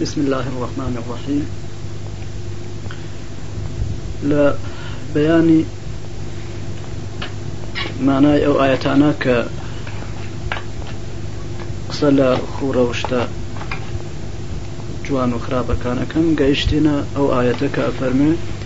بسم الله الرحمن الرحیم لە بەیانی مانای ئەو ئاەتانە کە قسە لە خوڕەوشتە جوان و خراپەکانەکەم گەیشتینە ئەو ئاەتە کە ئەفەرمێ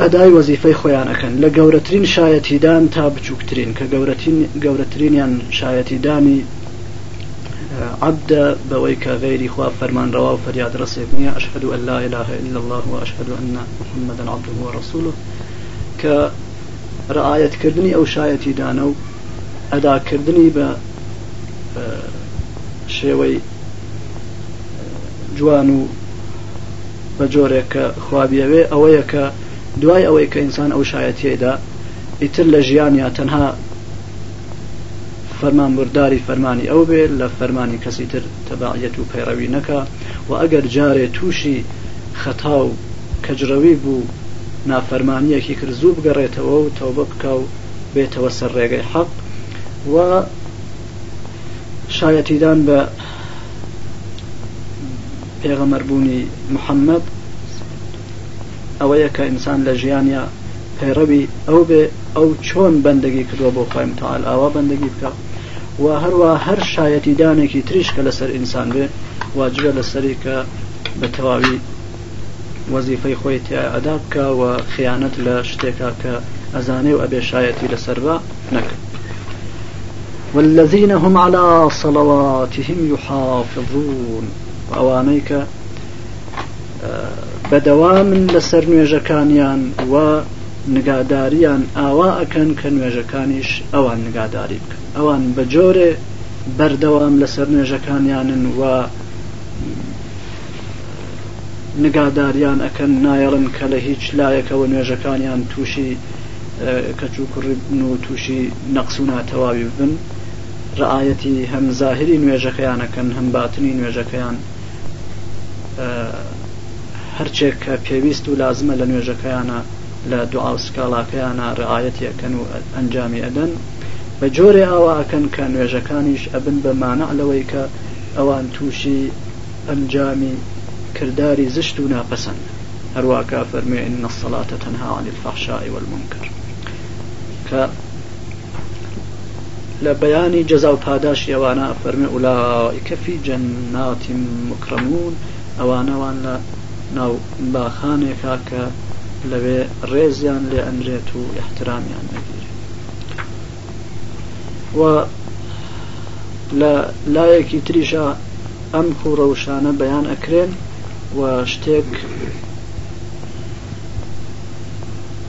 ئەدای وەزیفەی خۆیان ئەکەن لە گەورەترین شایەتیدان تا بچووکترین کە گەورەترینیان شایەتیدانی عبدە بەوەی کە غێری خوا فەرمان ڕەوا و فەریاد ڕسێک نییە ئەشهد و ئەللا إله إلا الله و ئەشهد أن محمدا عبده ورسوله کە ڕعاەتکردنی ئەو شایەتیدانە و ئەداکردنی بە شێوەی جوان و بە جۆرێک کە خوا بیەوێ ئەوەیە کە دوای ئەوەی کە ئینسان ئەو شایەتیەی دا ئیتر لە ژیانیا تەنها فەرمانبرداری فەرمانی ئەو بێ لە فەرمانی کەسی تر تەباعیەت و پەیڕەوی نەکا و ئەگەر جارێ تووشی خەتا و کەجڕەوی بوو نافەرمانیەکی کرد زوو بگەڕێتەوە و تەوبە بکا و بێتەوە سەر ڕێگەی حەق و شایەتیدان بە پێغەمبەر بوونی محمد ئەوەیە کە ئینسان لە ژیانیا پەیڕەوی ئەو بێ ئەو چۆن بەندەگی کردوە بۆ خی متعال ئاوا بەندەگی بکە و هەروە هەر شایەتی دانێکی تریش کە لەسەر ئینسان بێ واجبە لەسەری کە بە تەواوی وەزیفەی خۆی تیا ئەدا بکە و خیانەت لە شتێکا کە ئەزانێ و ئەبێ شایەتی لەسەر بە نەکە والذین هم على صلواتهم يحافظون ئەوانەی کە بەدەوامن لەسەر نوێژەکانیان و نگاداریان ئاوا ئەکەن کە نوێژەکانیش ئەوان نگاداری بکەن ئەوان بە جۆرێ بەردەوام لەسەر نوێژەکانیانن و نگاداریان ئەکەن نایەڵن کە لە هیچ لایەکەوە نوێژەکانیان تووشی کەچوو کوڕی بن و تووشی نەقس و ناتەواوی بن رعایەتی هەم زاهری نوێژەکەیان ئەکەن هەم باتنی نوێژەکەیان هەرچێک کە پێویست و لازمە لە نوێژەکەیانە لە دوعا و سکاڵاکەیانە رعایەتی ئەکەن و ئەنجامی ئەدەن بە جۆرێ ئاوا ئەکەن کە نوێژەکانیش ئەبن بە مانع لەوەی کە ئەوان تووشی ئەنجامی کرداری زشت و ناپەسەند هەرواکە فەرمێ ان الصلاة تنها عن الفحشاء والمنکر کە لە بەیانی جەزا و پاداشتی ئەوانە فەرمێ ئولائیکە فی جەنات مکرەمون ئەوانە وان لە ناو باخانێکا کە لەوێ ڕێزیان لێ ئەنرێت و ئیحترامیان ئەگیرێت و لە لایەکی تریشە ئەم کوڕە وشانە بەیان ئەکرێن و شتێک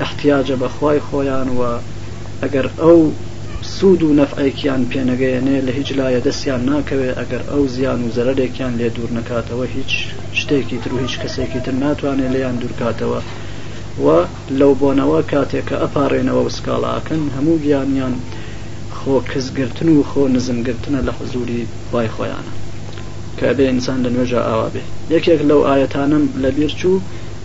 ئیحتیاجە بە خوای خۆیان و ئەگەر ئەو سوود و نەفعێکیان پێ نەگەیەنێ لە هیچ لایە دەستیان ناکەوێ ئەگەر ئەو زیان و زەرەرێکیان لێ دوور نەکاتەوە هیچ شتێکی تر و هیچ کەسێکی تر ناتوانێ لێیان دوور کاتەوە و لەو بۆنەوە کاتێ کە ئەپارێنەوە و سکاڵا ئەکەن هەموو گیانیان خۆ کز گرتن و خۆ نزم گرتنە لە حزووری خوای خۆیانا کە ئەبێ ئینسان لە نوێژا ئاوا بێ یەکێک لەو ئایەتانەم لە بیر چوو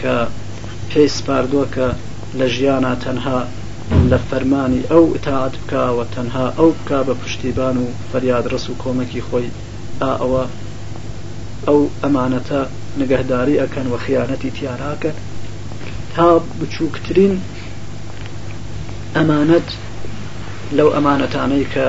کە پێی سپاردووە کە لە ژیانا تەنها لە فەرمانی ئەو ئیتاعەت بکا و تەنها ئەو بکا بە پشتیبان و فەریادڕەس و کۆمەکی خۆی، ئا ئەوە ئەو ئەمانەتە نگەهداری ئەکەن و خیانەتی تیا ناکەن، تا بچووکترین ئەمانەت لەو ئەمانەتانەی کە.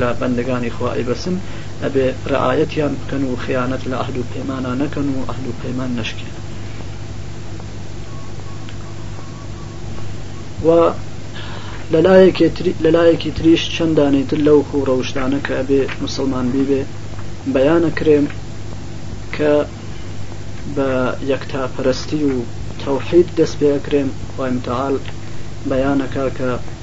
لە بەندەگانی خوا ئەیبەسن ئەبێ رعایەتیان بکەن و خیانەت لە عەهد و پەیمانا نەکەن و عەهد و پەیمان نەشکێنن و لەلایەکی تریش چەند دانەی تر لەو خوو ڕەوشتانە کە ئەبێ مسلمان بیبێ بەیانە کرێن کە بە یەکتا پەرستی و تەوحید دەست پێ ئەکرێن خی متعاال بەیانەکە کە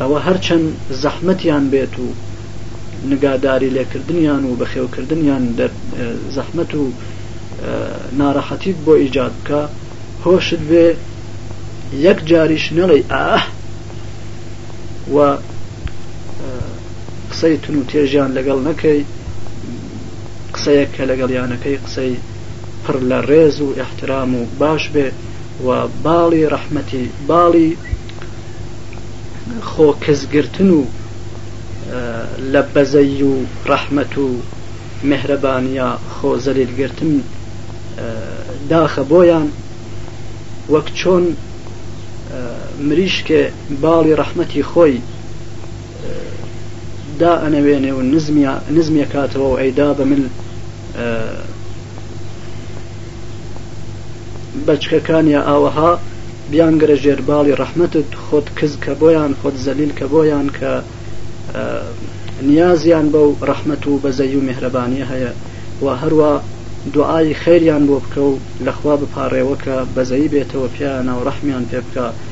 ئەوە هەرچەند زەحمەتیان بێت و نگاداری لێکردنیان و بەخێوکردنیان زەحمەت و نارەحەتیت بۆ ئیجاد بکا هۆشت بێ یەک جاریش نەڵێی ئاه و قسەی تون و تێژیان لەگەڵ نەکەی قسەیەک کە لەگەڵیانەکەی قسەی پڕ لە ڕێز و ئیحترام و باش بێ و باڵی ڕەحمەتی باڵی خۆ کز گرتن و لە بەزەی و ڕەحمەت و مێهرەبانیا خۆ زەلیل گرتن داخە بۆیان وەک چۆن مریشکێ باڵی ڕەحمەتی خۆی دائەنەوێنێ و نزمی ئەکاتەوە و ئەیدا بە مل بەچکەکان یا ئاوەها بیانگرە ژێر باڵی ڕەحمەتت خۆت کز کە بۆیان خۆت زەلیل کە بۆیان کە نیازیان بەو ڕەحمەت و بەزەی و میهرەبانیە هەیە و هەروا دوعای خەیریان بۆ بکە و لەخوا بپاڕێوە کە بەزەی بێتەوە پیانە و ڕەحمیان پێ بکە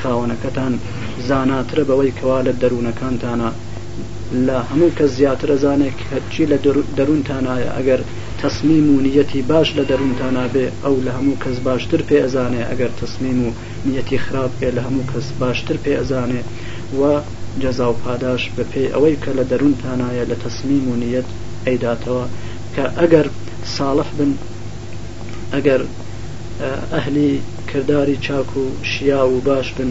خاوەنەکەتان زاناترە بەوەی کەوا لە دەروونەکانتانە لە هەموو کەس زیاتر ئەزانێت چی لە دەروونتانایە ئەگەر تەسمیم و نیەتی باش لە دەروونتانا بێ ئەو لە هەموو کەس باشتر پێ ئەزانێ ئەگەر تەسمیم و نیەتی خراپ بێ لە هەموو کەس باشتر پێ ئەزانێ وە جەزا و پاداش بە پێی ئەوەی کە لە دەروونتانایە لە تەسمیم و نیەت ئەیداتەوە کە ئەگەر ساڵح بن ئەگەر ئەهلی کرداری چاک و شیاو و باش بن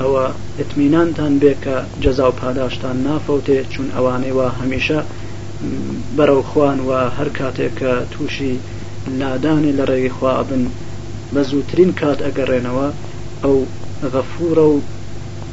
ئەوە ئیتمینانتان بێ کە جەزا و پاداشتان نافەوتێ چون ئەوانەی وا هەمیشە بەرەو خوان و هەر کاتێ کە تووشی لادانێ لە ڕێگەی خوا ئەبن بە زووترین کات ئەگەڕێنەوە ئەو غەفوورە و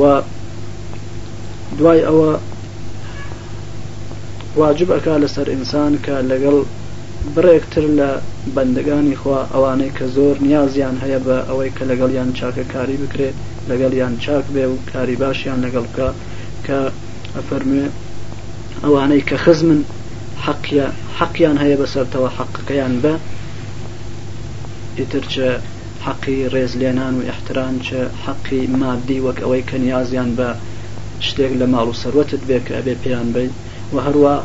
وە دوای ئەوە واجب ئەکا لەسەر ئینسان کە لەگەڵ بڕێک تر لە بەندەگانی خوا ئەوانەی کە زۆر نیازیان هەیە بە ئەوەی کە لەگەڵیان چاکەکاری بکرێ لەگەڵیان چاک بێ و کاری باشیان لەگەڵ بکا کە ئەفەرموێ ئەوانەی کە خزمن حەقیان حەقیان هەیە بەسەرتەوە حەقەکەیان بە ئیتر چ حەقی ڕێز لێنان و ئیحترام چ حەقی ماددی وەک ئەوەی کە نیازیان بە شتێک لە ماڵ و سەروەتت بێ کە ئەبێ پێیان بەی وە هەروا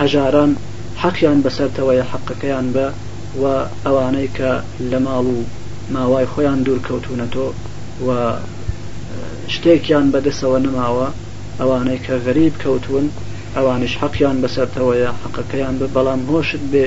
هەژاران حەقیان بە سەرتەوەیە حەقەکەیان بە وە ئەوانەی کە لە ماڵ و ماوای خۆیان دوور کەوتوونەتۆ و شتێکیان بە دەسەوە نەماوە ئەوانەی کە غەریب کەوتوون ئەوانیش حەقیان بە سەرتەوەیە حەقەکەیان بە بەڵام هۆشت بێ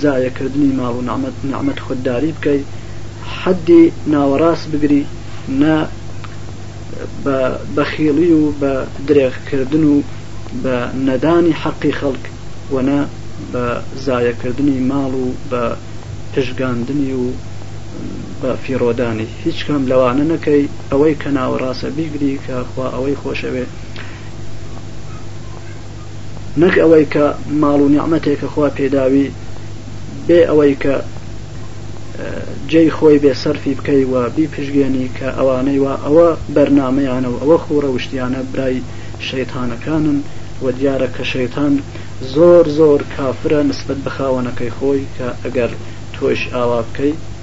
زایە کردنی ماڵ و نەعمەت نەعمەت خودداری بکەی حەدی ناوەڕاست بگری نە بە بەخیڵی و بە درێغکردن و بە نەدانی حەقی خەڵک و نە بە زایەکردنی ماڵ و بە پژگاندنی و بە فیڕۆدانی هیچ کام لەوانە نەکەی ئەوەی کە ناوەڕاستە بیگری کە خوا ئەوەی خۆشەوێ نەک ئەوەی کە ماڵ و نیعمەتێکە خوا پێداوی بێ ئەوەی کە جێی خۆی بێ سەرفی بکەی و بیپشگێنی کە ئەوانەی وا ئەوە بەرنامەیانە و ئەوە خوو ڕەوشتیانە برای شەیتانەکانن و دیارە کە شەیتان زۆر زۆر کافرە نسبەت بە خاوەنەکەی خۆی کە ئەگەر تۆش ئاوا بکەی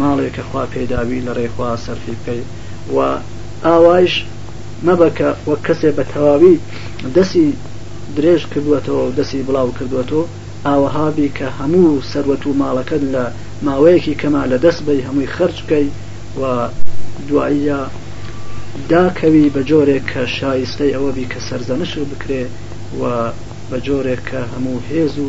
ماڵێ کە خوا پێداوی لە ڕێی خوا سەرفی بکەی و ئاوایش مەبە کە وەک کەسێ بە تەواوی دەسی درێژ کردوەتەوە و دەسی بڵاو کردوەتۆ ئاوەها بی کە هەموو سەروەت و ماڵەکەت لە ماوەیەکی کەما لە دەست بەی هەمووی خەرج بکەی و دواییا دا کەوی بە جۆرێک کە شایستەی ئەوە بی کە سەرزەنشت بکرێ و بە جۆرێک کە هەموو هێز و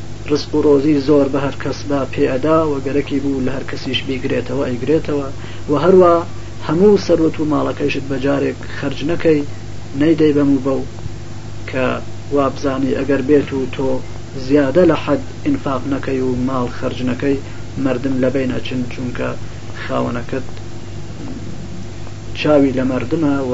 ڕزق و ڕۆزی زۆر بە هەرکەس با پێ ئەدا و گەرەکی بوو لە هەرکەسیش بیگرێتەوە ئەیگرێتەوە و هەروا هەموو سەروەت و ماڵەکەیشت بە جارێک خەرج نەکەی نەیدەی بەم و بەو کە وابزانی ئەگەر بێت و تۆ زیادە لە حەد ئینفاق نەکەی و ماڵ خەرج نەکەی مەردم لە بەین ئەچن چونکە خاوەنەکەت چاوی لە مەردمە و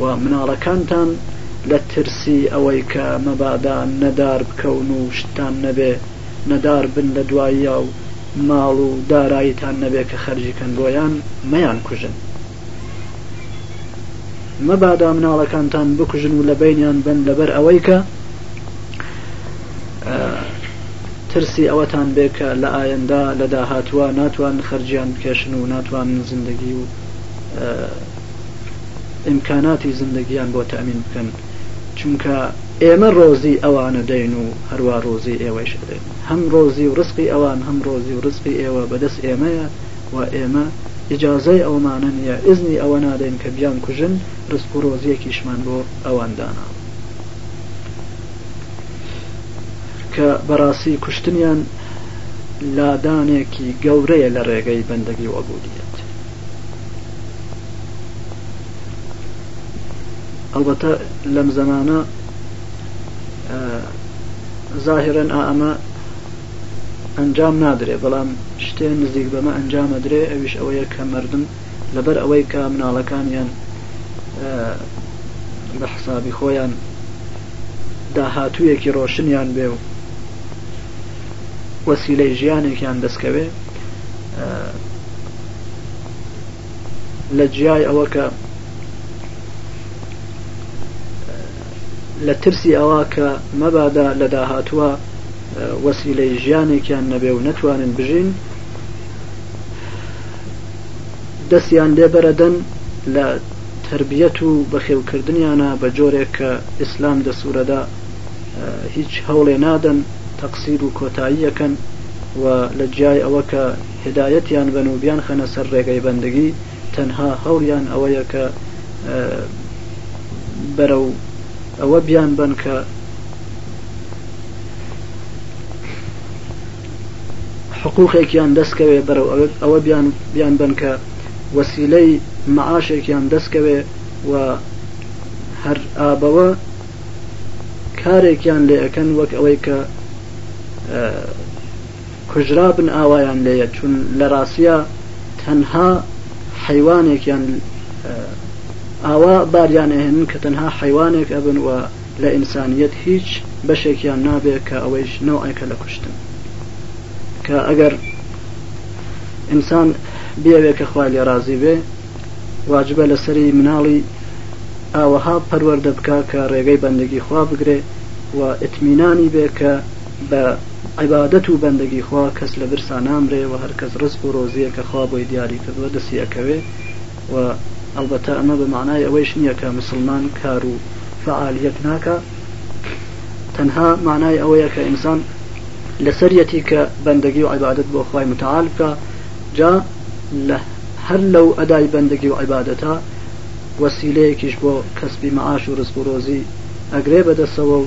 و مناڵەکانتان لە ترسی ئەوەی کە مەبادا نەدار بکەون و شتتان نەبێ نەدار بن لە دواییا و ماڵ و داراییتان نەبێ کە خەرجی کەن بۆیان مەیان کوژن مەبادا مناڵەکانتان بکوژن و لە بەینیان بەن لەبەر ئەوەی کە ترسی ئەوەتان بێ کە لە ئایەندا لە داهاتووە ناتوان خەرجیان بکێشن و ناتوان زندگی و ئیمکاناتی زندگیان بۆ تەئمین بکەن چونکە ئێمە ڕۆزی ئەوانە دەین و هەروە ڕۆزی ئێوەیش ئەدەین هەم ڕۆزی و ڕسقی ئەوان هەم ڕۆزی و ڕسقی ئێوە بەدەست ئێمەیە و ئێمە ئیجازەی ئەومانە نیە ئیزنی ئەوە نادەین کە بیان کوژن ڕسق و ڕۆزیەکیشمان بۆ ئەوان داناوە کە بەڕاستی کوشتنیان لادانێکی گەورەیە لە ڕێگەی بەندەگی و عبودیەت ئەڵبەتە لەم زەمانە ظاهرن ئەمە ئەنجام نادرێ بەڵام شتێ نزیک بەمە ئەنجامە درێ ئەویش ئەوەیە کە مردم لەبەر ئەوەی کە مناڵەکانیان بە حسابی خۆیان داهاتوویەکی ڕۆشنیان بێ و وەسیلەی ژیانێکیان دەستکەوێ لە جیای ئەوە کە لە ترسی ئەوە کە مەبادا لە داهاتووە وەسیلەی ژیانێکیان نەبێ و نەتوانن بژین دەستیان لێبەرەدەن لە تربیەت و بەخێوکردنیانە بە جۆرێک کە ئیسلام دە سوورەدا هیچ هەوڵێ نادەن تەقسیر و کۆتاییەکەن و لە جیای ئەوە کە هیدایەتیان بەن و بیانخەنە سەر ڕێگەی بەندگی، تەنها هەوڵیان ئەوەیە کە بەرەو ئەوە بیانبەن کە حقوقێکیان دەستکەوێ، بەرەو ئەوە بیانبەن کە وەسیلەی مەعاشێکیان دەستکەوێ و هەر ئابەوە کارێکیان لێ ئەکەن وەک ئەوەی کە کوژرابن ئاوایان لێیە چون لەراسیا تەنها حەیوانێکیان ئاوا باریان ئەهێنن کە تەنها حەیوانێک ئەبن و لە ئینسانیەت هیچ بەشێکیان نابێ کە ئەوەیش نەوعێکە لە کوشتن کە ئەگەر ئینسان بیەوێ کە خوای لێ رازی بێ واجبە لەسەری مناڵی ئاوەها پەروەردە بکا کە رێگەی بەندگی خوا بگرێ و ئیتمینانی بێ کە بە عیبادەت و بەندەگی خوا کەس لە برسا نامرێ و هەر کەس ڕزق و ڕۆزییەک کە خوا بۆی دیاری کردووە دەستی ئەکەوێ و ئەڵبەتە ئەمە بە مەعنای ئەوەیش نییە کە موسڵمان کار و فەعالییەت ناکا تەنها مەعنای ئەوەیە کە ئینسان لە سەریەتی کە بەندەگی و عیبادەت بۆ خوای متعال بکا جا لە هەر لەو ئەدای بەندەگی و عیبادەتە وەسیلەیەکیش بۆ کەسبی مەعاش و ڕزق و ڕۆزی ئەگرێ بە دەسەوە و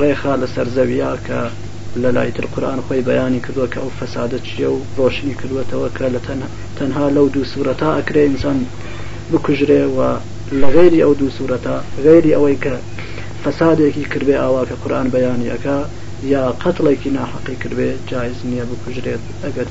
ڕێخا لەسەر زەویا کە لەلایتر قورئان خۆی بەیانی کردوە کە ئەو فەسادە چیە و ڕۆشنی کردوەتەوە کە لە تەنها لەو دوو سورەتا ئەکرێ ئینسان بکوژرێ و لە غەیری ئەو دوو سورەتا غەیری ئەوەی کە فەسادێکی کردبێ ئاوا کە قورئان بەیانی ئەکا یا قەتڵێکی ناحەقی کردبێ جایز نیە بکوژرێت ئەگەر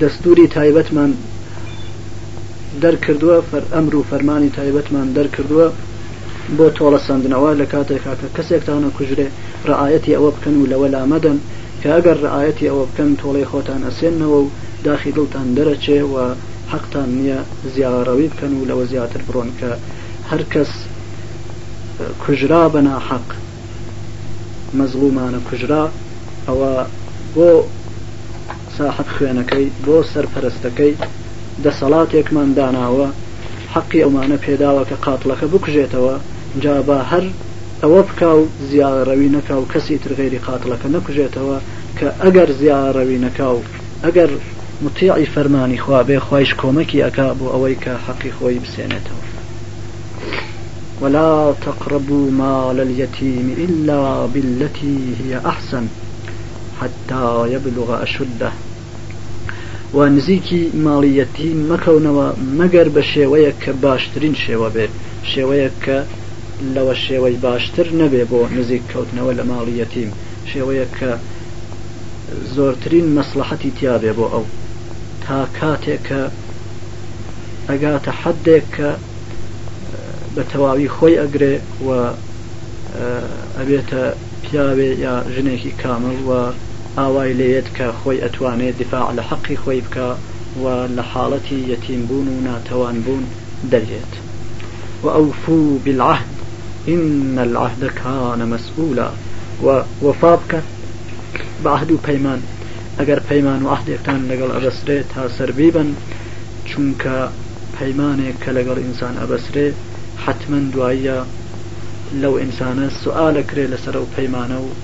دەستوری تایبەتمان دەرکردووە ئەمر و فەرمانی تایبەتمان دەرکردووە بۆ تۆڵە سندنەوە لە کاتێکا کە کەسێکتانە کوژرێ ڕعاەتی ئەوە بکەن و لەوە لامەدەن کە ئەگەر ڕعاەتی ئەوە بکەن تۆڵی خۆتان ئەسێنەوە و داخی دڵتان دەرەچێ و حەقتان نییە زیاڕەوی بکەن و لەوە زیاتر بڕۆن کە هەرکەس کوژرا بەناحەق مەزڵومانە کوژرا ئەوە بۆ ساحەب خوێنەکەی بۆ سەر پەرستەکەی دەسەڵاتێکمان داناوە حەقی ئەومانە پێداوە کە قاتڵەکە بکوژێتەوە جا با هەر ئەوە بکا و زیاڕەوی نەکا و کەسی تر غەیری قاتڵەکە نەکوژێتەوە کە ئەگەر زیاڕەوی نەکا و ئەگەر موتیعی فەرمانی خوا بێ خوایش کۆمەکی ئەکا بۆ ئەوەی کە حەقی خۆی بسێنێتەوە ولا تقربو مال الیتیم الا باللتی هی احسن حتی یبلغ اشده و نزیکی ماڵی یەتیم مەکەونەوە مەگەر بە شێوەیەک کە باشترین شێوە بێ شێوەیەک کە لەوە شێوەی باشتر نەبێ بۆ نزیک کەوتنەوە لە ماڵی یەتیم شێوەیەک کە زۆرترین مەسڵەحەتی تیا بێ بۆ ئەو تا کاتێک کە ئەگاتە حەدێک کە بە تەواوی خۆی ئەگرێ و ئەبێتە پیاوێ یا ژنێکی کامڵ و ئاوای لێیەت کە خۆی ئەتوانێ دیفاع لە حەقی خۆی بکا و لە حاڵەتی یەتیم بوون و ناتەوان بوون دەرێت. وأوفو بالعهد ان العهد کان مسئولا و وەفا بکە بە عهد و پەیمان ئەگەر پەیمان و عهدێکتان لەگەڵ ئەبەسرێ تا سەر بیبەن چونکە پەیمانێک کە لەگەڵ ئینسان ئەبەسرێ حەتمەن دواییە لەو ئینسانە سوئال ئەکرێ لەسەر ئەو پەیمانە و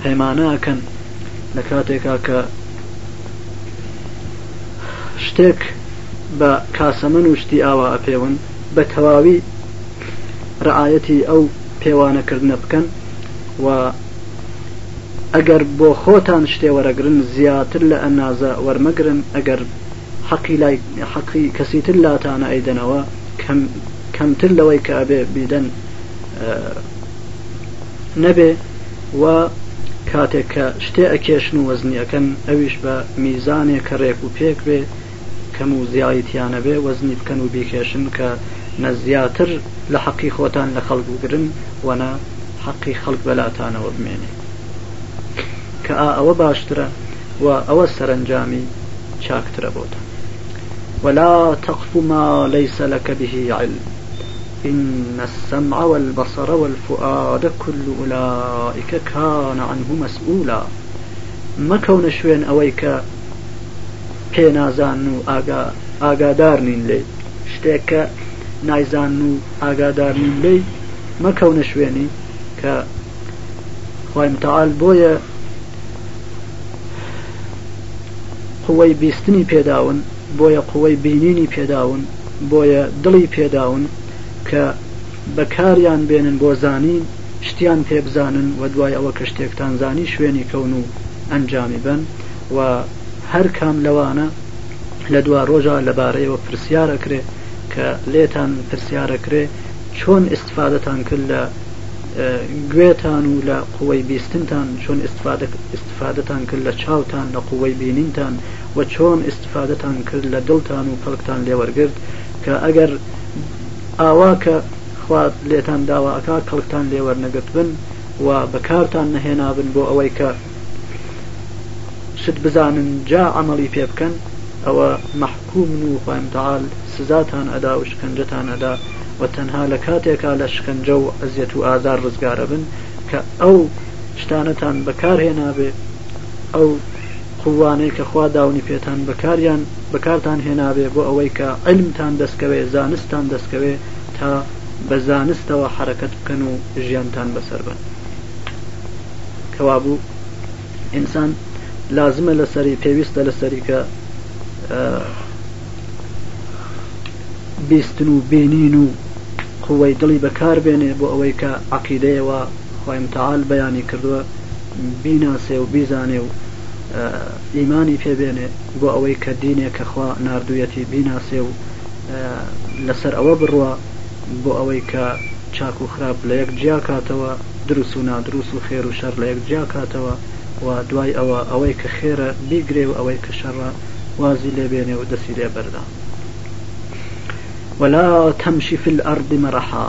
پەیمانە ئەکەن لەکاتێکا کە شتێک بە کاسەمەن و شتی ئاوا ئەپێون بە تەواوی رەعایەتی ئەو پێوانە کردنە بکەن و ئەگەر بۆ خۆتان شتێ وەرەگرن زیاتر لە ئەنازە وەرمەگرن ئەگەر حەقی لای حەقی کەسی تر لاتانە ئەیدەنەوە کەم کەمتر لەوەی کە ئەبێ بیدەن نەبێ وە کاتێک کە شتێ ئەکێشن و وەزنی ئەکەن ئەویش بە میزانێ کە رێک و پێک بێ کەم و زیایی تیا نەبێ وەزنی بکەن و بیکێشن کە نە زیاتر لە حەقی خۆتان لە خەڵک بگرن وە نە حەقی خەڵک بەلاتانەوە بمێنێ کە ئا ئەوە باشترە و ئەوە سەرەنجامی چاکترە بۆتان ولا تقف ما لیس لک به علم ان السمع والبصر والفؤاد کل اولئک کان عنه مسئولا مەکەونە شوێن ئەوەی کە پێ نازان و ئاگادار نین لێی شتێک کە نایزان و ئاگادار نین لێی مەکەونە شوێنی کە خی متعاال بۆیە قوەی بیستنی پێداون بۆیە قوەی بینینی پێداون بۆیە دڵی پێداون کە بەکاریان بێنن بۆ زانین شتیان پێ بزانن و دوای ئەوە کە شتێکتان زانی شوێنی کەون و ئەنجامی بەن و هەر کام لەوانە لە دوا ڕۆژا لەبارەیەوە پرسیار ئەکرێ کە لێتان پرسیار ئەکرێ چۆن ئیستفادەتان کرد لە گوێتان و لە قوەی بیستنتان چۆن ئیستفادەتان کرد لە چاوتان لە قوەی بینینتان وە چۆن ئیستفادەتان کرد لە دڵتان و کەڵکتان لێ وەرگرت کە ئەگەر ئاوا کە خوا لێتان داوا ئەکا کەڵکتان لێ وەرنەگرتبن و بەکارتان نەهێنابن بۆ ئەوەی کە شت بزانن جا عەمەڵی پێ بکەن ئەوە مەحکومن و خوای متعال سزاتان ئەدا و شکەنجەتان ئەدا وە تەنها لە کاتێکا لە شکەنجە و ئەزیەت و ئازار ڕزگارەبن کە ئەو شتانەتان بەکارهێنابێ ئەو خوانێ کە خوا داونی پێتان بەکاریان بەکارتان هێنابێ بۆ ئەوەی کە عیلمتان دەستکەوێ زانستتان دەستکەوێ تا بە زانستەوە حەرەکەت بکەن و ژیانتان بەسەر بەن کەوابوو ئینسان لازمە لەسەری پێویستە لەسەری کە بیستن و بینین و قوەی دڵی بەکار بێنێ بۆ ئەوەی کە عقیدەیەوە خۆی متعاال بەیانی کردووە بیناسێ و بیزانێ و ئیمانی پێ بێنێ بۆ ئەوەی کە دینێک کە خوا ناردوویەتی بیناسێ و لەسەر ئەوە بڕوا بۆ ئەوەی کە چاک و خراپ لە یەک جیا کاتەوە دروس و نادروس و خێر و شەر لە یەک جیا کاتەوە و دوای ئەوە ئەوەی کە خێرە بیگرێ و ئەوەی کە شەڕە وازی لێ بێنێ و دەسی لێ بەردا. ولا تمشی فی الارض مرحا.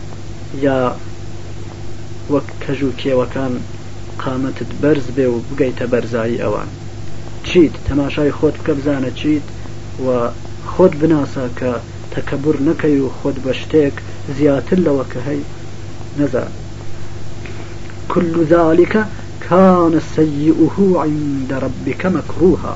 یا وەک کەژ و کێوەکان قامەتت بەرز بێ و بگەیتە بەرزایی ئەوان چیت تەماشای خۆت بکە بزانە چیت و خۆت بناسە کە تەکەبور نەکەی و خۆت بە شتێک زیاتر لەوە کە هەی نەزان کل ذلک کان سیئه عند ربک مکروها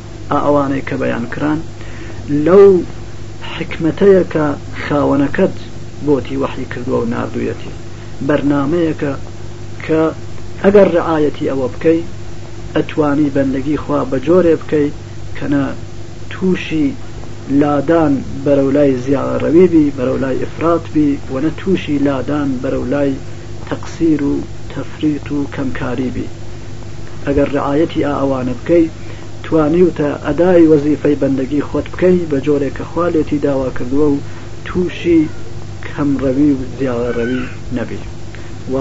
ئا ئەوانەی کە بەیان کران لەو حیکمەتەیە کە خاوەنەکەت بۆتی وەحی کردووە و ناردوویەتی، بەرنامەیەکە کە ئەگەر رعایەتی ئەوە بکەی ئەتوانی بەندەگی خوا بە جۆرێ بکەی کە نە تووشی لادان بەرەو لای زیاڕەوی بی بەرەو لای ئیفرات بی و نە تووشی لادان بەرەو لای تەقسیر و تەفریت و کەمکاری بی ئەگەر رعایەتی ئا ئەوانە بکەی توانیوتە ئەدای وەزیفەی بەندەگی خۆت بکەی بە جۆرێک کە خوا لێتی داوا کردووە و تووشی کەم ڕەوی و زیاە ڕەوی نەبی و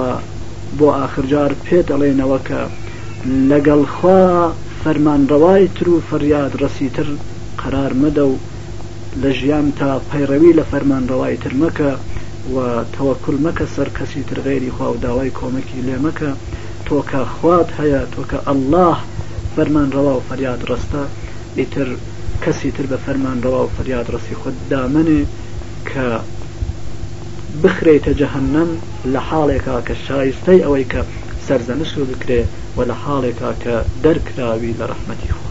بۆ ئاخر جار پێت ئەڵێنەوە کە لە گەڵ خوا فەرمان ڕەوای تر و فەریاد ڕەسی تر قەرار مەدە و لە ژیانتا پەیڕەوی لە فەرمان ڕەوای تر مەکە و تەوەکول مەکە سەر کەسی تر غەیری خوا و داوای کۆمەکی لێ مەکە تۆ کە خوات هەیە تۆ کە اللە فەرمان ڕەواو فەریاد ڕەستە ئیتر کەسی تر بە فەرمان ڕەواو فەریاد ڕەسی خۆت دامەنێ کە بخرێیتە جەهەنەم لە حاڵێکا کە شایستەی ئەوەی کە سەرزەنشت بکرێ وە لە حاڵێکا کە دەرکراوی لە ڕەحمەتی خوا.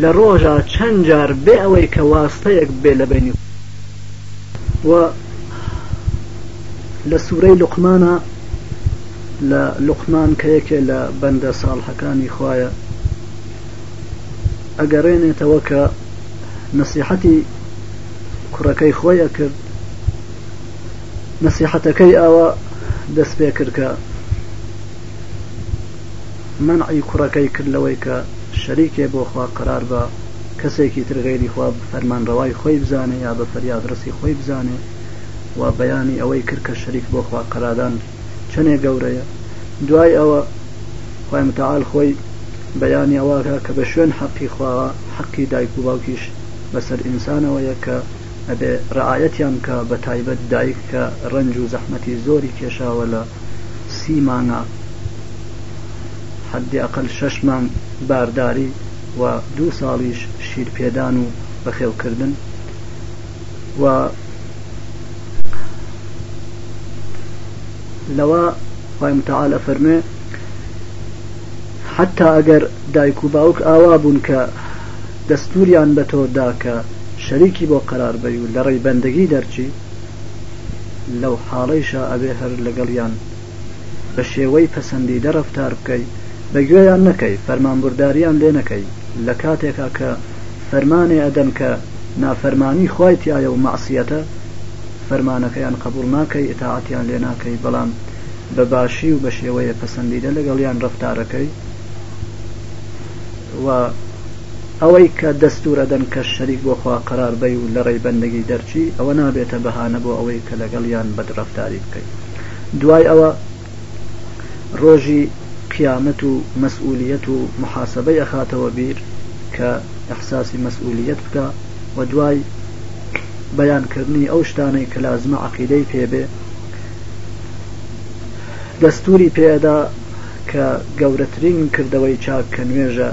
لە ڕۆژا چەند جار بێ ئەوەی کە واستەیەک بێ لە بەینی خۆیان وە لە سورەی لوقمانە لە لوقمان کە یەکێ لە بەندە ساڵحەکانی خوایە ئەگەڕێنێتەوە کە نەسیحەتی کوڕەکەی خۆی ئەکرد نەسیحەتەکەی ئاوا دەست پێ کرد کە مەنعی کوڕەکەی کرد لەوەی کە شەریکێ بۆ خوا قەرار با، کەسێکی تر غەیری خوا فەرمانڕەوای خۆی بزانێ یا بە فەریادڕەسی خۆی بزانێ و بەیانی ئەوەی کرد کە شەریک بۆ خوا قەرادان چەنێ گەورەیە، دوای ئەوە خوای متعال خۆی بەیانی ئەوە ئەکا کە بە شوێن حەقی خواوە حەقی دایک و باوکیش بەسەر ئینسانەوەیە کە ئەبێ رعایەتیان بکا بەتایبەت دایک کە رەنج و زەحمەتی زۆری کێشاوە لە سی مانگە حەدی ئەقەل شەش مانگ بارداری و دوو ساڵیش شیر پێدان و بەخێو کردن و لەوە خوای متعال ئەفەرموێ حتا ئەگەر دایک و باوک ئاوا بوون کە دەستوریان بە تۆدا کە شەریکی بۆ قەرار بەی و لە ڕێی بەندگی دەرچی لەو حاڵەیشا ئەبێ هەر لەگەڵیان بە شێوەی پەسەندیدە ڕەفتار بکەی، بە گوێیان نەکەی، فەرمانبورداریان لێ نەکەی، لە کاتێکا کە فەرمانێ ئەدەن کە نافەرمانی خوای تیایە و مەعسیەتە، فەرمانەکەیان قەبووڵ ناکەی، ئیتاعەتیان لێ ناکەی، بەڵام بە باشی و بە شێوەیێ پەسەندیدە لەگەڵیان ڕەفتار ئەکەی. و ئەوەی کە دەستور ئەدەن کەش شەریک بۆ خوا قەرار بەی و لەڕێی بەندەگی دەرچی ئەوە نابێتە بەهانە بۆ ئەوەی کە لەگەڵیان بەد ڕەفتاری بکەی دوای ئەوە ڕۆژی قیامەت و مەسئولیەت و محاسەبەی ئەخاتەوە بیر کە ئیحساسی مەسئولیەت بکا و دوای بەیان کردنی ئەو شتانەی کە لازمە عەقیدەی پێ بێ دەستوری پێ ئەدا کە گەورەترین کردەوەی چاک کە نوێژە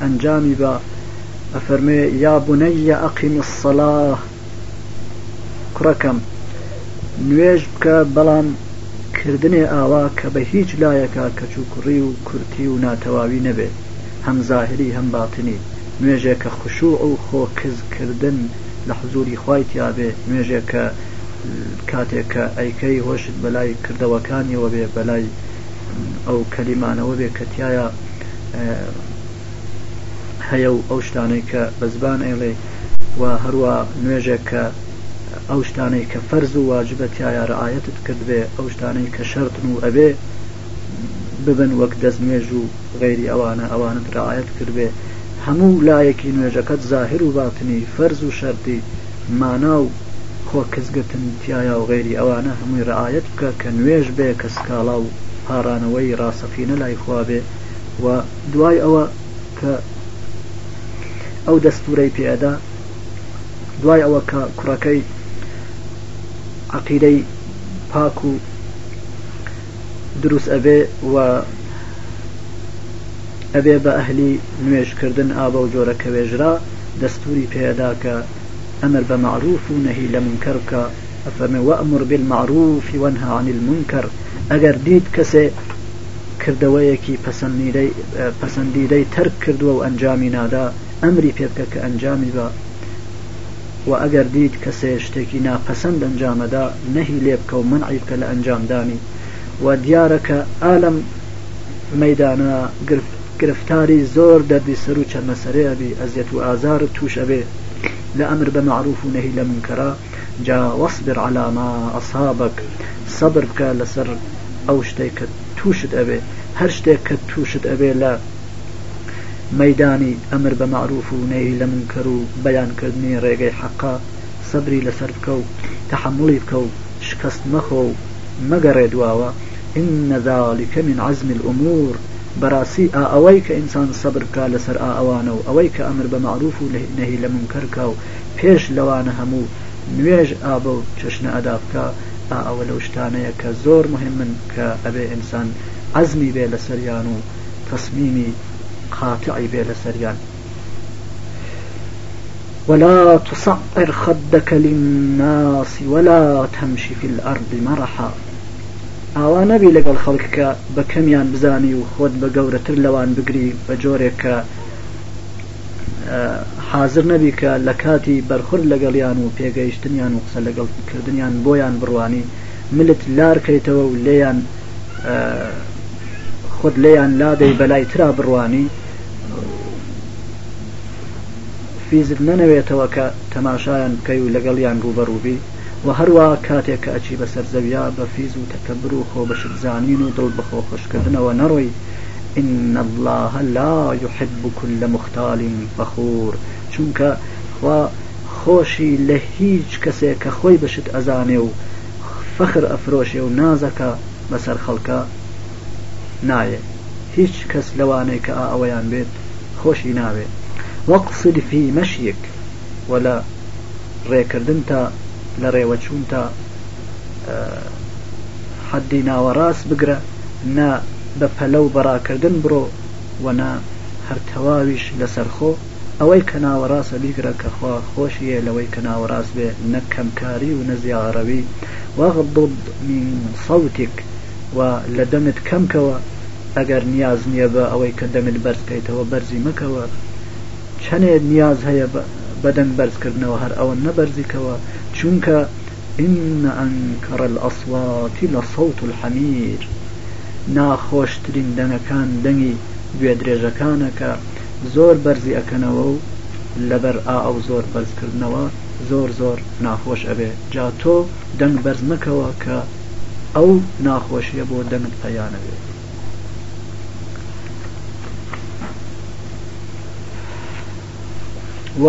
ئەنجامی با ئەفەرموێ، یا بنی اقم الصلاە، کوڕەکەم نوێژ بکە، بەڵام کردنێ ئاوا کە بە هیچ لایەکا کەچ و کوڕی و کورتی و ناتەواوی نەبێ هەم زاهری هەم باتنی، نوێژێ کە خشوع و خۆ کز کردن لە حزوری خوای تیابێ، نوێژێ کە. کاتێک کە ئەیکەی هۆشت بەلای کردەوەکانیەوە بێ بەلای ئەو کەلیمانەوە بێ کە تایە هەیە و ئەو شتانەی کە بە زبان ئەیڵێ و هەروە نوێژێک کە ئەو شتانەی کە فەرز و واجبە تایە ڕعاەتت کردبێ ئەو شتانەی کە شەرتن و ئەبێ ببن وەک دەست نوێژ و غەیری ئەوانە ئەوانت ڕعاەت کردبێ هەموو لایەکی نوێژەکەت زاهر و باتنی فەرز و شەرتی مانا و خۆکزگرتن تیایە و غەیری ئەوانە هەمووی رەعایەت بکە کە نوێژ بێ کە سکاڵا و پاڕانەوەی ڕاستەقینە لای خوا بێ و دوای ئەوە کە ئەو دەستورەی پێ ئەدا دوای ئەوە کە کوڕەکەی عقیدەی پاک و دروست ئەبێ و ئەبێ بە ئەهلی نوێژکردن ئابە و جۆرە کەوێژرا دەستوری پێدا کە ئەمر بە مەعروف و نەهی لە مونکەر بکە، ئەفەرمێ، وەئمر بالمعروف وەنهە عن المنکر، ئەگەر دیت کەسێ کردەوەیەکی پەسەندیدەی تەرک کردووە و ئەنجامی نادا، ئەمری پێ بکە کە ئەنجامی با، وە ئەگەر دیت کەسێ شتێکی ناپەسەند ئەنجام ئەدا، نەهی لێ بکە و مەنعی بکە لە ئەنجامدانی، وە دیارە کە ئا لەم مەیدانە گرفت. گرفتاری زۆر دەردی سەرو چەرمەسەرێ ئەبی ئەزیەت و ئازارت توش ئەبێ لە ئەمر بە مەعروف و نەهی لە مونکەرا جا واصبر علی ما اصابک سەبر بکە لەسەر ئەو شتەی کە توشت ئەبێ هەر شتێک کە توشت ئەبێ لە مەیدانی ئەمر بە مەعروف و نەهی لە مونکەر و بەیان کردنی ڕێگەی حەقا سەبری لەسەر بکە و تەحەموڵی بکە و شکەست مەخۆ و مەگەڕێ دواوە ان ذلک من عزم الامور بەراستی ئا ئەوەی کە ئینسان سەبر بکا لەسەر ئا ئەوانە و ئەوەی کە ئەمر بە مەعروف و نەهی لە مونکەر کا و پێش لەوانە هەموو نوێژ ئا بەو چەشنە ئەدا بکا ئا ئەوە لەو شتانەیە کە زۆر موهیمن کە ئەبێ ئینسان عەزمی بێ لەسەریان و تەسمیمی قاتعی بێ لەسەریان. ولا تصعر خدك للناس ولا تمشي في الأرض مرحا ئاوا نەبی لەگەڵ خەڵک کە بە کەمیان بزانی و خۆت بە گەورەتر لەوان بگری بە جۆرێک کە حازر نەبی کە لە کاتی بەرخورد لەگەڵیان و پێگەیشتنیان و قسە لەگەڵ کردنیان بۆیان بڕوانی ملت لارکەیتەوە و لێیان خۆت لێیان لادەی بەلای ترا بڕوانی فیزت نەنەوێتەوە کە تەماشایان بکەی و لەگەڵیان ڕووبەڕووبی و هەروە کاتێک کە ئەچی بەسەر زەویا بە فیز و تەکەبر و خۆ بەشت زانین و دڵ بەخۆ خۆشکردنەوە نەڕۆی ان اللە لا یحب کل مختال فخور چونکە خوا خۆشی لە هیچ کەسێ کە خۆی بەشت ئەزانێ و فەخر ئەفرۆشێ و نازەکە بەسەر خەڵکا نایێ هیچ کەس لەوانەی کە ئا ئەوەیان بێت خۆشی ناوێ واقصد فی مشیک وە لە ڕێکردنتا لە ڕێوەچوونتا حەدی ناوەڕاست بگرە نا بە پەلە و بەڕاکردن بڕۆ وە نا هەر تەواویش لەسەر خۆ ئەوەی کە ناوەڕاستە بیگرە کە خوا خۆشی یێ لەوەی کە ناوەڕاست بێ نە کەمکاری و نە زیاڕەوی واغضض من صوتک و لە دەمت کەم کەوە ئەگەر نیاز نیە بە ئەوەی کە دەنگت بەرز کەیتەوە بەرزی مەکەوە چەنێ نیاز هەیە بە دەنگ بەرز کردنەوە هەر ئەوەنە بەرزی کەوە چونکە ان انکر الاصوات لصوت الحمیر ناخۆشترین دەنگەکان دەنگی گوێ درێژەکانە کە زۆر بەرزی ئەکەنەوە و لەبەر ئا ئەو زۆر بەرز کردنەوە زۆر زۆر ناخۆش ئەبێ جا تۆ دەنگ بەرز مەکەوە کە ئەو ناخۆشیە بۆ دەنگت پەیانەبێت. و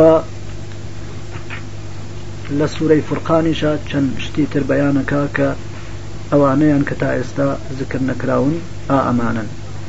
لە سوورەی فرقانیشە چەند شتی تر بەیانەکە کە ئەوانەیان کە تا ئێستا زکر نەکراون ئا ئەمانن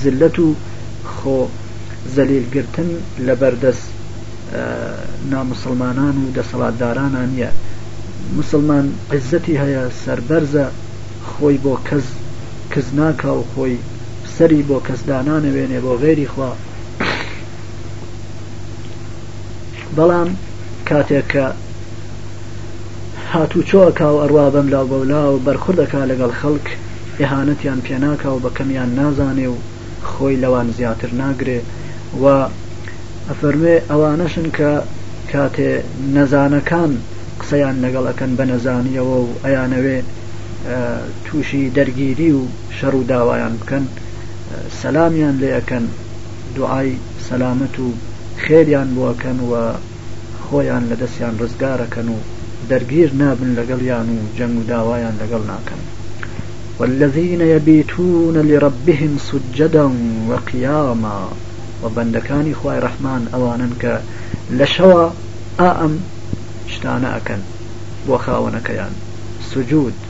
زللەت و خۆ زەلیل گرتن لە بەر دەست ناموسڵمانان و دەسەڵاتدارانا نیە موسڵمان عیزەتی هەیە سەربەرزە خۆی بۆ کەس کز ناکا و خۆی سەری بۆ کەس دانانەوێنێ بۆ غەیری خوا بەڵام کاتێک کە هاتووچۆ ئەکا و ئەڕوا بەملاو بەولا و بەرخورد ئەکا لەگەڵ خەڵک، ئێهانەتیان پێ ناکا و بە کەمیان نازانێ و خۆی لەوان زیاتر ناگرێ و ئەفەرموێ، ئەوانەشن کە کاتێ نەزانەکان قسەیان لەگەڵ ئەکەن بە نەزانییەوە و ئەیانەوێ تووشی دەرگیری و شەڕ و داوایان بکەن، سەلامیان لێ ئەکەن. دوعای سەلامەت و خێریان بۆ ئەکەن و خۆیان لە دەستیان ڕزگار ئەکەن و دەرگیر نابن لەگەڵیان و جەنگ و داوایان لەگەڵ ناکەن والذین یبیتون لربهم سجدا وقیاما و بەندەکانی خوای ڕەحمان ئەوانن کە لە شەوا ئائەم شتانە ئەکەن بۆ خاوەنەکەیان سجود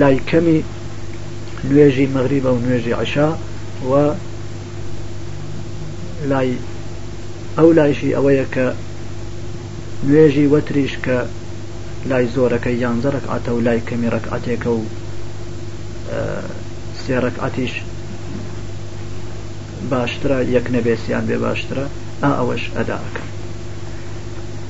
لای کەمی نوێژی مەغریبە و نوێژی عیشا و لای ئەو لایشی ئەوەیە کە نوێژی وەتریش کە لای زۆرەکە یانزە ڕکعاتە و لای کەمی ڕکعاتێکە و سێ ڕکعاتیش باشترە یەک نەبێسیان بێ باشترە ئا ئەوەش ئەداکە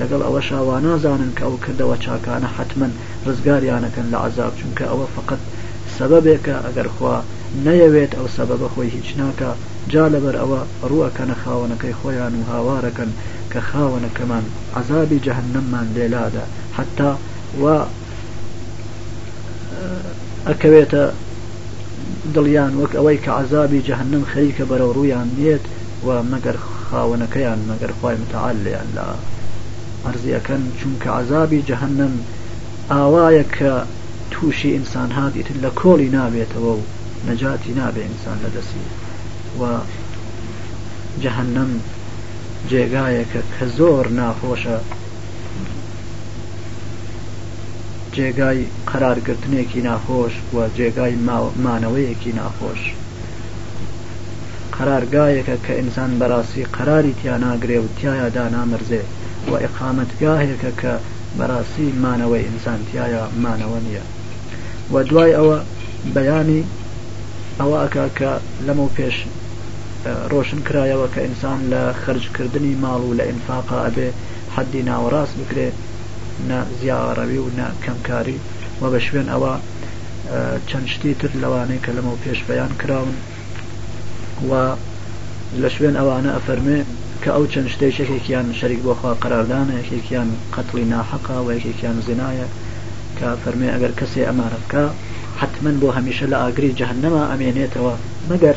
لەگەڵ ئەوەشا وانازانن کە ئەو کردەوە چاکانە حەتمەن ڕزگاریانەکەن لە عەزاب چونکە ئەوە فەقەت سەبەبێکە ئەگەر خوا نەیەوێت ئەو سەبەبە خۆی هیچ ناکا جا لەبەر ئەوە ڕوو ئەکەنە خاوەنەکەی خۆیان و هاوارەکەن کە خاوەنەکەمان عەزابی جەهەننەممان لێلادا حەتتا وا ئەکەوێتە دڵیان وەک ئەوەی کە عذابی جەهنم خەریکە بەرەو ڕوویان نێت و مەگەر خاوەنەکەیان مەگەر خی متعاال لێیان لا ئەرزیەکەن چونکە عذابی جەهنم ئاوایە کە تووشی ئینسان هاات ئیتر لە کۆڵی نابێتەوە و نەجاتی نابێ ئینسان لە دەسی و جەهنم جێگایەکە کە زۆر ناخۆشە جێگای قەرارگرتنێکی ناخۆش و جێگای مانەوەیەکی ناخۆش قەرارگایەکە کە ئینسان بەڕاستی قەراری تیا ناگرێ و تایە دانامرزێ و ئقامەتگاهێکە کە بەڕاستی مانەوەی ئینسان تایە مانەوە نییە و دوای ئەوە بەیانی ئەوە ئەکا کە لەمە پێش ڕۆشن کرایەوە کە ئینسان لە خەرج کردنی ماڵ و لە ئینفاقا ئەبێ حەدی ناوەڕاست بگرێ نە زیاڕەوی و نە کەمکاری وە بە شوێن ئەوە چەند شتی تر لەوانەی کە لەمەو پێش بەیان کراون وە لە شوێن ئەوانە ئەفەرمێ کە ئەو چەند شتەی شەکێکیان شەریک بۆ خوا قەراردانە یەکێکیان قەتڵی ناحەقا وە یەکێکیان زینایە کە فەرمێ ئەگەر کەسێ ئەمانە بکا حەتمەن بۆ هەمیشە لە ئاگری جەهەنەما ئەمێنێتەوە مەگەر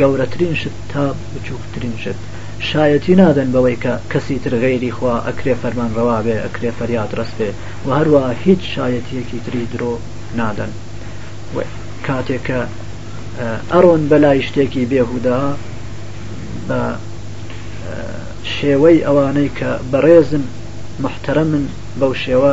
گەورەترین شت تا بچوکترین شت شایەتی نادەن بەوەی کە کەسی تر غەیری خوا ئەکرێ فەرمانڕەوا بێ ئەکرێ فەریاد ڕەس بێ وە هەروا هیچ شایەتیەکی تری درۆ نادەن وە کاتێ کە ئەڕۆن بەلای شتێکی بێ هودا بە شێوەی ئەوانەی کە بەڕێزن محتەرەمن بەو شێوە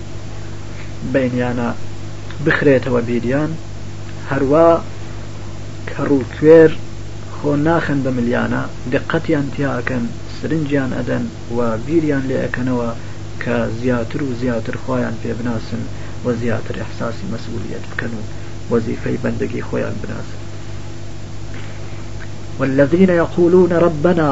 بینیانە بخرێتەوە بیریان هەروا کەڕوکوێر خۆ ناخەن بە ملیانە دقەتیان تیاکەن سرنجیان ئەدەن و بیریان لێ ئەکەنەوە کە زیاتر و زیاتر خوایان پێ بناسن و زیاتر ئیحساسی مەسئولیەت بکەن و وەزیفەی بەندەگی خۆیان بناسن والذین یقولون ربنا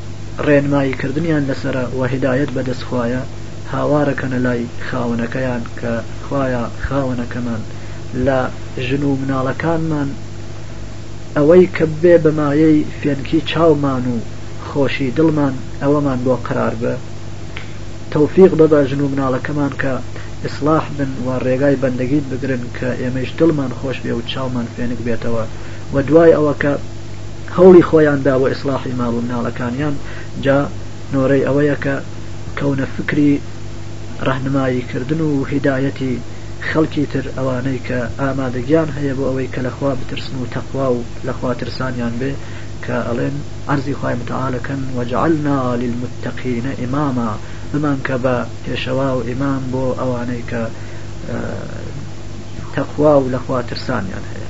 ڕێنمایی کردنیان لەسەرە وە هیدایەت بەدەست خوایە هاوارەکەنە لای خاوەنەکەیان کە خوایە خاوەنەکەمان لە ژن و مناڵەکانمان ئەوەی کە ببێ بە مایەی فێنکی چاومان و خۆشی دڵمان ئەوەمان بۆ قەرار بە تەوفیق بەبە ژن و مناڵەکەمان کە ئیسڵاح بن و ڕێگای بەندەگیت بگرن کە ئێمەیش دڵمان خۆش بێ و چاومان فێنک بێتەوە وە دوای ئەوە کە هەوڵی خۆیان دا بۆ ئیسڵاحی ماڵ و مناڵەکانیان جا نۆرەی ئەوەیە کە کەونە فکری ڕەهنمایی کردن و هیدایەتی خەڵکی تر ئەوانەی کە ئامادەگیان هەیە بۆ ئەوەی کە لە خوا بترسن و تەقوا و لە خوا ترسانیان بێ کە ئەڵێن عەرزی خوای متعال ئەکەن وجعلنا للمتقین اماما بمانکە بە پێشەوا و ئیمام بۆ ئەوانەی کە تەقوا و لە خوا ترسانیان هەیە.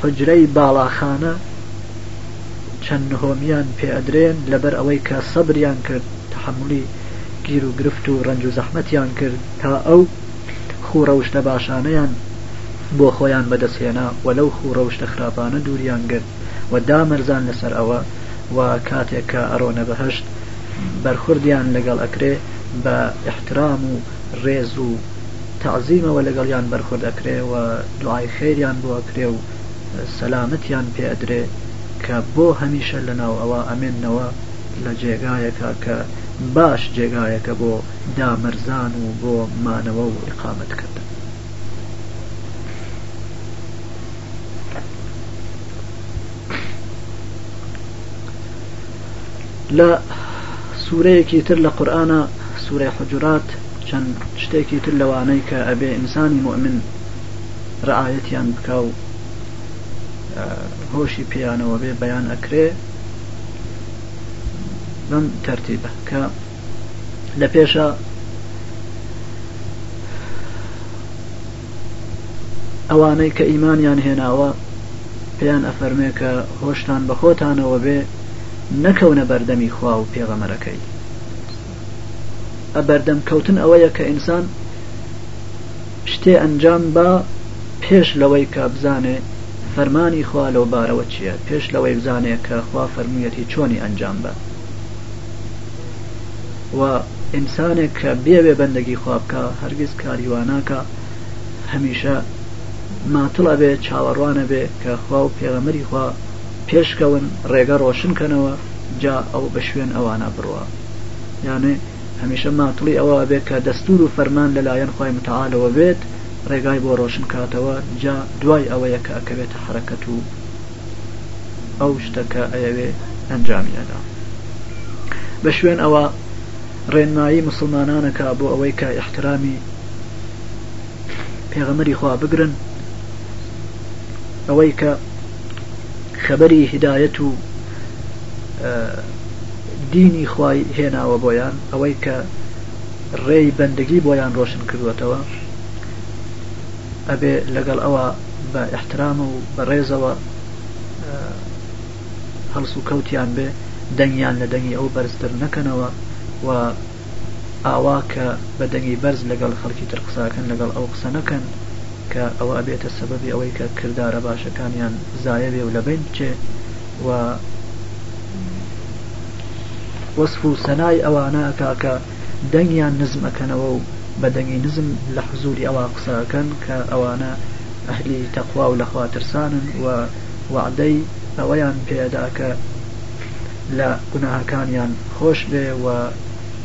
حوجرەی باڵاخانە چەند نهۆمیان پێ ئەدرێن لەبەر ئەوەی کە سەبریان کرد تەحەمولی گیر و گرفت و ڕەنج و زەحمەتیان کرد تا ئەو خوو ڕەوشتە باشانەیان بۆ خۆیان بەدەست هێنا و لەو خوو ڕەوشتە خراپانە دووریان گرت و دامەرزان لەسەر ئەوە و کاتێک کە ئەڕۆنە بەهەشت بەرخوردیان لەگەڵ ئەکرێ بە ئیحترام و ڕێز و تەعزیمەوە لەگەڵیان بەرخۆرد ئەکرێ و دوعای خێریان بۆ ئەکرێ و سەلامەتیان پێ ئەدرێ کە بۆ هەمیشە لەناو ئەوە ئەمێننەوە لە جێگایەکا کە باش جێگایەکە بۆ دامەرزان و بۆ مانەوە و ئیقامەت کردن. لە سوورەیەکی تر لە قورآە سوورەی حجرات چەند شتێکی تر لەوانەی کە ئەبێ ئینسانی مؤمن ڕعاەتیان بکە و هۆشی پێیانەوە بێ بەیان ئەکرێ بەم تەرتیبە کە لە پێشە ئەوانەی کە ئیمانیان هێناوە پێیان ئەفەرموێ کە هۆشتان بە خۆتانەوە بێ نەکەونە بەردەمی خوا و پێغەمەرەکەی ئەبەردەم کەوتن ئەوەیە کە ئینسان شتێ ئەنجام با پێش لەوەی کە بزانێ فەرمانی خوا لەو بارەوە چییە پێش لەوەی بزانێ کە خوا فەرموویەتی چۆنی ئەنجام بە و ئینسانێک کە بێوێ بەندەگی خوا بکە هەرگیز کاری واناکە هەمیشە ماتڵە بێ چاوەڕوانە بێ کە خوا و پێغەمەری خوا پێشکەون ڕێگە ڕۆشن کەنەوە جا ئەو بە شوێن ئەوانە بڕوە یانێ هەمیشە ماتڵی ئەوە بێ کە دەستور و فەرمان لەلایەن خی متعاالەوە بێت ڕێگای بۆ ڕۆشن کاتەوە جا دوای ئەوەیە کە ئەکەوێتە حرەکەت و ئەو شتە کە ئەیەوێ ئەنجامی ئەدا بە شوێن ئەوە ڕێنمایی مسلمانانەکە بۆ ئەوەی کە احترامی پێغەمەری خوا بگرن ئەوەی کە خەبەری هدایەت و دینی خوای هێناوە بۆیان ئەوەی کە ڕێی بەندگی بۆیان ڕۆشن کردوەتەوە ئەبێ لەگەڵ ئەوە بە ئیحترام و بە ڕێزەوە هەڵس و کەوتیان بێ دەنگیان لە دەنگی ئەو بەرزتر نەکەنەوە و ئاوا کە بە دەنگی بەرز لەگەڵ خەڵکی تر قساکەن لەگەڵ ئەو قسە نەکەن کە ئەوە ئەبێتە سەبەبی ئەوەی کە کردارە باشەکانیان زایە بێ و لە بەین بچێ و وەسف و سەنای ئەوانە ئەکا کە دەنگیان نزم ئەکەنەوە و بە دەنگی نزم لە حزوری ئەوا قسە ئەکەن کە ئەوانە ئەهلی تەقوا و لە خوا ترسانن و وەعدەی ئەوەیان پێ ئەدا کە لە گوناهەکانیان خۆش بێ و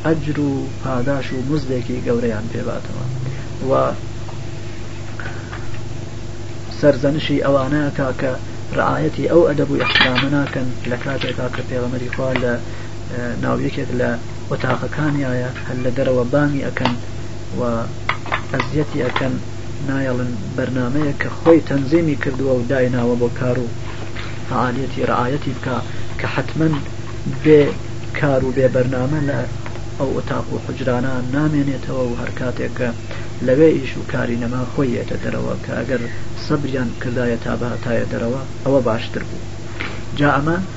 ئەجر و پاداش و مزدێکی گەورەیان پێ باتەوە و سەرزەنشی ئەوانە ئەکا کە ڕعایەتی ئەو ئەدەب و ئیحترامە ناکەن لە کاتێکا کە پێغەمەری خوا لە ناو یەکێک لە و تاقەکانی ئایا هەر لە دەرەوە بامی ئەکەن و ئەزیەتی ئەکەن نایەڵن بەرنامەیەک کە خۆی تەنزیمی کردووە و دایناوە بۆ کار و فەعالیەتی رەعایەتی بکا کە حەتمەن بێ کار و بێ بەرنامە لە ئەو ئۆتاق و حوجرانە نامێنێتەوە و هەر کاتێک کە لەوێ ئیش و کاری نەما خۆی یەتە دەرەوە کە ئەگەر سەبریان بکردایە تا بهاتایە دەرەوە ئەوە باشتر بوو جا ئەمە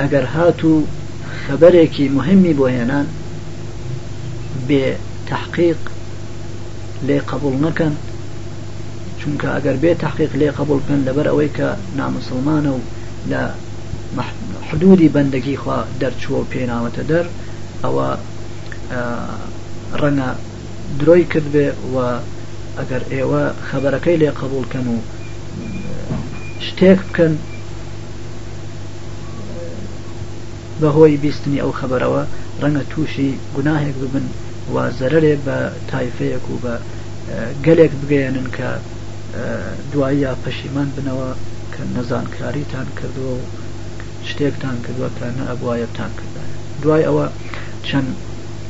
ئەگەر هاتوو خەبەرێکی مهمی بۆ هێنان بێ تحقیق لێ قبول نەکەن چونکە ئەگەر بێ تحقیق لێ قبول بکەن لەبەر ئەوەی کە نامسلمانە و لە حدودی بەندگی خوا دەرچووە و پێناوەتە دەر ئەوە ڕەنگە درۆی کردبێ و ئەگەر ئێوە خەبەرەکەی لێ قبوڵ کەن و شتێک بکەن بەهۆی بیستنی ئەو خەبەرەوە ڕەنگە تووشی گوناهێک ببن و زەرەرێ بە تایفەیەک و بە گەلێک بگەیەنن کە دوایە پەشیمان بنەوە کە نەزانکاریتان کردووە و شتێکتان کردووە کە نە ئەبوایە بتان کردایە دوای ئەوە چەند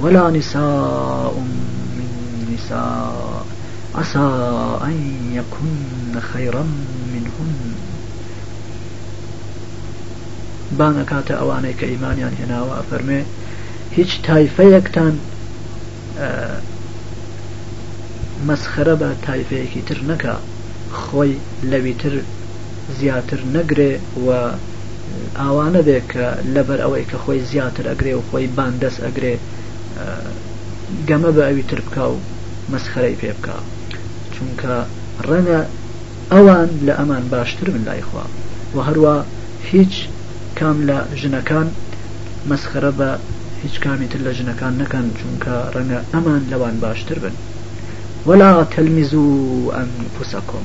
ولا نساء من نساء عسا ان یکن خیرا منهن بانگ ئەکاتە ئەوانەی کە ئیمانیان هێناوە ئەفەرمێ هیچ تایفەیەکتان مەسخرە بە تایفەیەکی تر نەکە خۆی لەوی تر زیاتر نەگرێ و ئاوا نەبێ کە لەبەر ئەوەی کە خۆی زیاتر ئەگرێ و خۆی باندەس ئەگرێ گەمە بە ئەوی تر بکا و مەسخەرەی پێ بکا چونکە ڕەنگە ئەوان لە ئەمان باشتر بن لای خوا و هەروە هیچ کام لە ژنەکان مەسخەرە بە هیچ کامی تر لە ژنەکان نەکەن چونکە ڕەنگە ئەمان لەوان باشتر بن ولا تلمزو انفسکم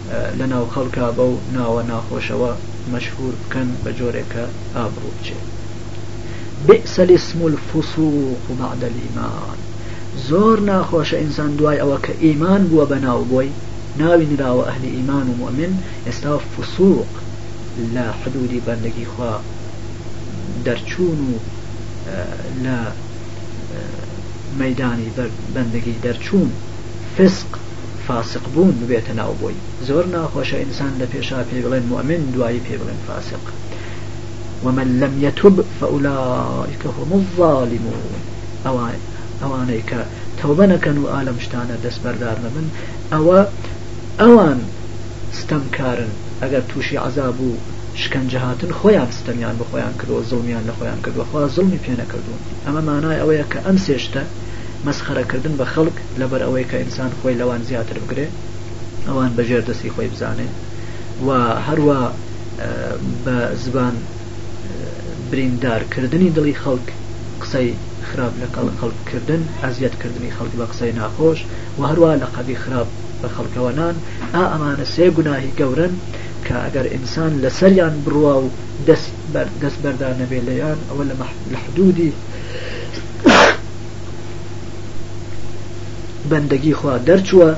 لەناو خەڵکا بەو ناوە ناخۆشەوە مەشهور بکەن بە جۆرێک کە ئابڕوو بچێ بئس الاسم الفسوق بعد الایمان زۆر ناخۆشە ئینسان دوای ئەوە کە ئیمان بووە بە ناو بۆی ناوی نراوە ئەهلی ئیمان و موئمن ئێستا فسوق لە حدودی بەندەگی خوا دەرچوون و لە مەیدانی بەندەگی دەرچوون فسق فاسق بوون ببێتە ناو بۆی زۆر ناخۆشە ئینسان لە پێشا پێی بڵێن موئمن دوایی پێی بڵێن فاسق ومن لم یتوب فاولئک هم الظالمون ئەوان ئەوانەی کە تەوبە نەکەن و ئالەم شتانە دەست بەردار نەبن ئەوە ئەوان ستەمکارن ئەگەر تووشی عەزاب و شکەنجە هاتن خۆیان ستەمیان بە خۆیان کردوە زوڵمیان لە خۆیان کردوە خوا زوڵمی پێ نەکردوون ئەمە مانای ئەوەیە کە ئەم سێ شتە مەسخەرە کردن بە خەڵک لەبەر ئەوەی کە ئینسان خۆی لەوان زیاتر بگرێ ئەوان بە ژێر دەستی خۆی بزانێ و هەروە بە زبان بریندار کردنی دڵی خەڵک قسەی خراپ لە کەڵ خەڵک کردن ئەزیەت کردنی خەڵک بە قسەی ناخۆش و هەروە لە قەبی خراپ بە خەڵکەوە نان ئا ئەمانە سێ گوناهی گەورن کە ئەگەر ئینسان لەسەریان بڕوا و دەست بەردانەبێ لێیان ئەوە لە لە حدودی بەندەگی خوا دەرچووە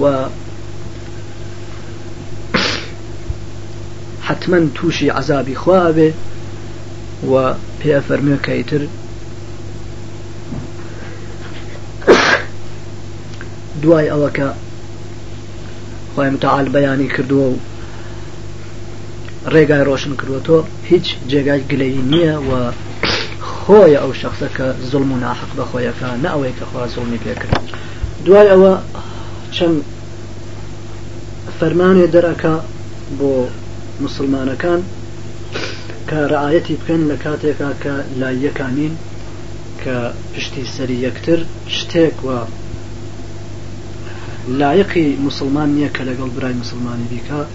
و حتمما تووشی عذابی خوا ئەبێ و پێ فەرمێ کەیتر دوای ئەوەکە خۆی متعال بەیانی کردووە و ڕێگای ڕۆشن کردوە تۆ هیچ جێگای گلەیی نیە و خۆیە ئەو شەخسە کە زوڵم و ناحەق بە خۆیەکە نە ئەوەی کە خوا زوڵمی پێ کرد دوای ئەوە چەند فەرمانێ دەرەکە بۆ مسلمانەکان کە ڕعاەتی بکەن لە کاتێکا کە لاییەکانین کە پشتی سەری یەکتر شتێک و لایەقی مسلمان نییە کە لەگەڵ برای مسلمانی بیکە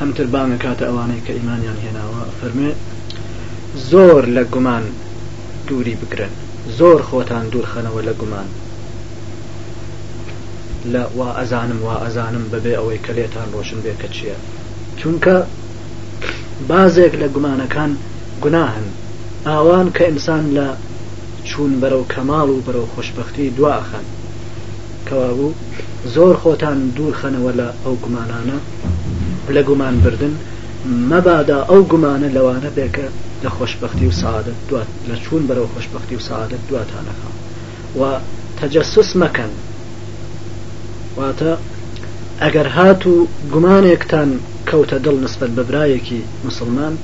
هەم تر بانگ ئەکاتە ئەوانەی کە ئیمانیان هێناوە ئەفەرموێ زۆر لە گومان دووری بگرن زۆر خۆتان دوور خەنەوە لە گومان لە وائەزانم وائەزانم بە بێ ئەوەی کە لێتان ڕۆشن بێ کە چیە چونکە بازێک لە گومانەکان گوناهن ئاوان کە ئینسان لە چوون بەرەو کەماڵ و بەرەو خۆشبەختی دوا ئەخەن. کەوابوو زۆر خۆتان دوور خەنەوە لە ئەو گومانانە لە گومان بردن مەبادا ئەو گومانە لەوانە بێ کە لە خۆشببختی و سەعادەت دوات لە چوون بەرەو خۆشببختی و سەعادەت دواتانەخا و تەجەسس مەکەن واتە ئەگەر هات و گومانێکتان کەوتە دڵ نسبەت بە برایەکی مسلمان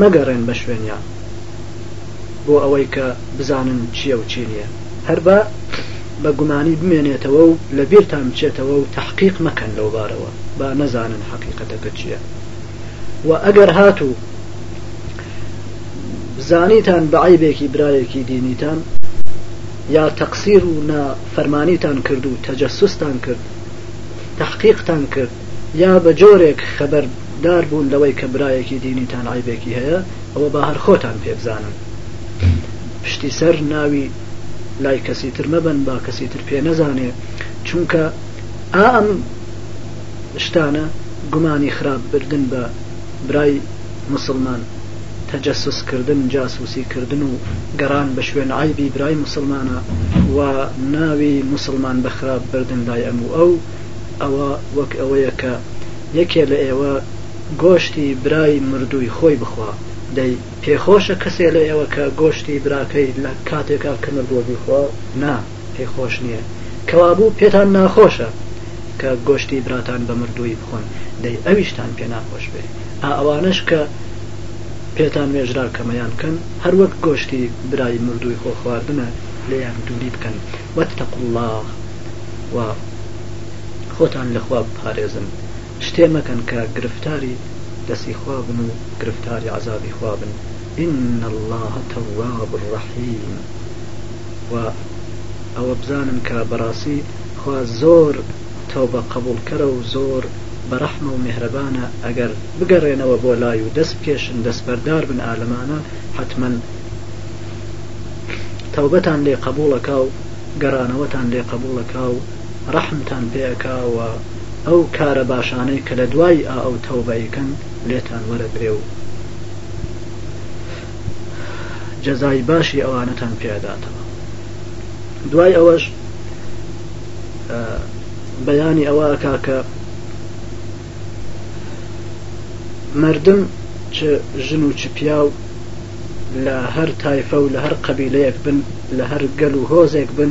مەگەڕێن بە شوێنیان بۆ ئەوەی کە بزانن چییە و چی نییە هەر بە بە گومانی بمێنێتەوە و لە بیرتان بچێتەوە و تەحقیق مەکەن لەو بارەوە با نەزانن حەقیقەتەکە چییە و ئەگەر هاتوو زانیتان بە عەیبێکی برایەکی دینیتان یا تەقسیر و نا فەرمانیتان کرد و تەجەسوستان کرد تحقیقتان کرد یا بە جۆرێک خەبەردار بوون لەوەی کە برایەکی دینیتان عیبێکی هەیە ئەوە با هەر خۆتان پێبزانن پشتی سەر ناوی لای کەسی تر مەبەن با کەسی تر پێ نەزانێ چونکە ئا ئەم شتانە گومانی خراپ بردن بە برای موسڵمان تەجەسوس کردن جاسوسی کردن و گەڕان بە شوێن عەیبی برای موسڵمانە و ناوی موسڵمان بە خراپ بردن لای ئەم و ئەو ئەوە وەک ئەوەیە کە یەکێ لە ئێوە گۆشتی برای مردووی خۆی بخوا دەی پێخۆشە کەسێ لە ئێوە کە گۆشتی براکەی لە کاتێکا کەمە بۆ بیخوا؟ نا، پێی خۆش نییە. کەوابوو پێتان ناخۆشە کە گۆشتی براتان بە مردوویی بخۆن، دەی ئەویشتان پێ ناخۆش بێ. ئا ئەوانەش کە پێتان نوێژرا کەمەیان بکەن، هەر وەک گۆشتی برای مردووی خۆ خواردنە، لێیان دووری بکەن. واتقوا اللە، وە خۆتان لە خوا بپارێزن. شتێ مەکەن کە گرفتاری دەستی خوا بن و گرفتاری عەزابی خوا بن، ان اللە تواب رحیم، وە ئەوە بزانن کە بەڕاستی خوا زۆر تەوبە قەبوڵ کەرە و زۆر بەرەحمە و مێهرەبانە ئەگەر بگەڕێنەوە بۆ لای و دەست بکێشن دەستبەردار بن ئالەمانە حەتمەن تەوبەتان لێ قەبوڵ ئەکا و گەڕانەوەتان لێ قەبوڵ ئەکا و ڕەحمتان پێ ئەکا و ئەو کارە باشانەی کە لە دوای ئا ئەو تەوبە ئەیکەن لێتان وەرەگرێ و جەزای باشی ئەوانەتان پێ ئەداتەوە دوای ئەوەش بەیانی ئەوە ئەکا کە مردم چ ژن و چ پیاو لە هەر تایفە و لە هەر قەبیلەیەک بن لە هەر گەل و هۆزێک بن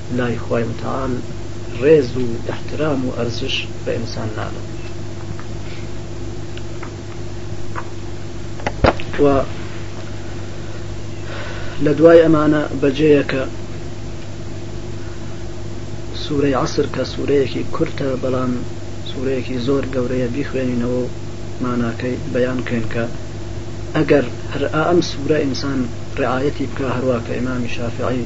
لای خوای متعال ڕێز و ئیحترام و ئەرزش بە ئینسان نادەن و لە دوای ئەمانە بەجێیە کە سوورەی عسر کە سوورەیەکی کورتە بەڵام سوورەیەکی زۆر گەورەیە بیخوێنینەوە و ماناکەی بەیان کەین کە ئەگەر هەر ئەم سوورە ئینسان ڕعاەتی بکە هەروە کە ئمامی شافعی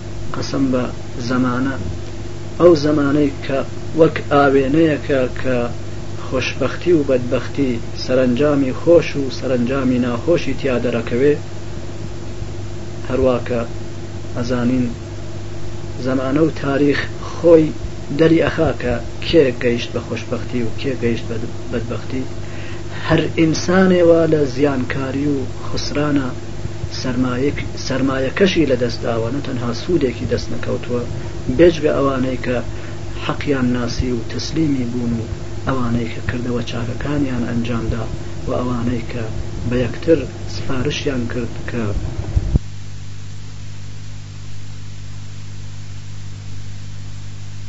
قەسەم بە زەمانە، ئەو زەمانەی کە وەک ئاوێنەیەکە کە خۆشبەختی و بەدبەختی، سەرەنجامی خۆش و سەرەنجامی ناخۆشی تیا دەرەکەوێ، هەروا کە ئەزانین زەمانە و تاریخ خۆی دەری ئەخا کە کێ گەیشت بە خۆشبەختی و کێ گەیشت بە بەدبەختی، هەر ئینسانێ وا لە زیانکاری و خوسرانە، سەرمایەکەشی لەدەستداوە، نەتەنها سوودێکی دەستنەکەوتووە، بێجگە ئەوانەی کە حەقیان ناسی و تەسلیمی بوون و ئەوانەی کە کردەوە چاکەکانیان ئەنجامدا و ئەوانەی کە بە یەکتر سفارشیان کرد کە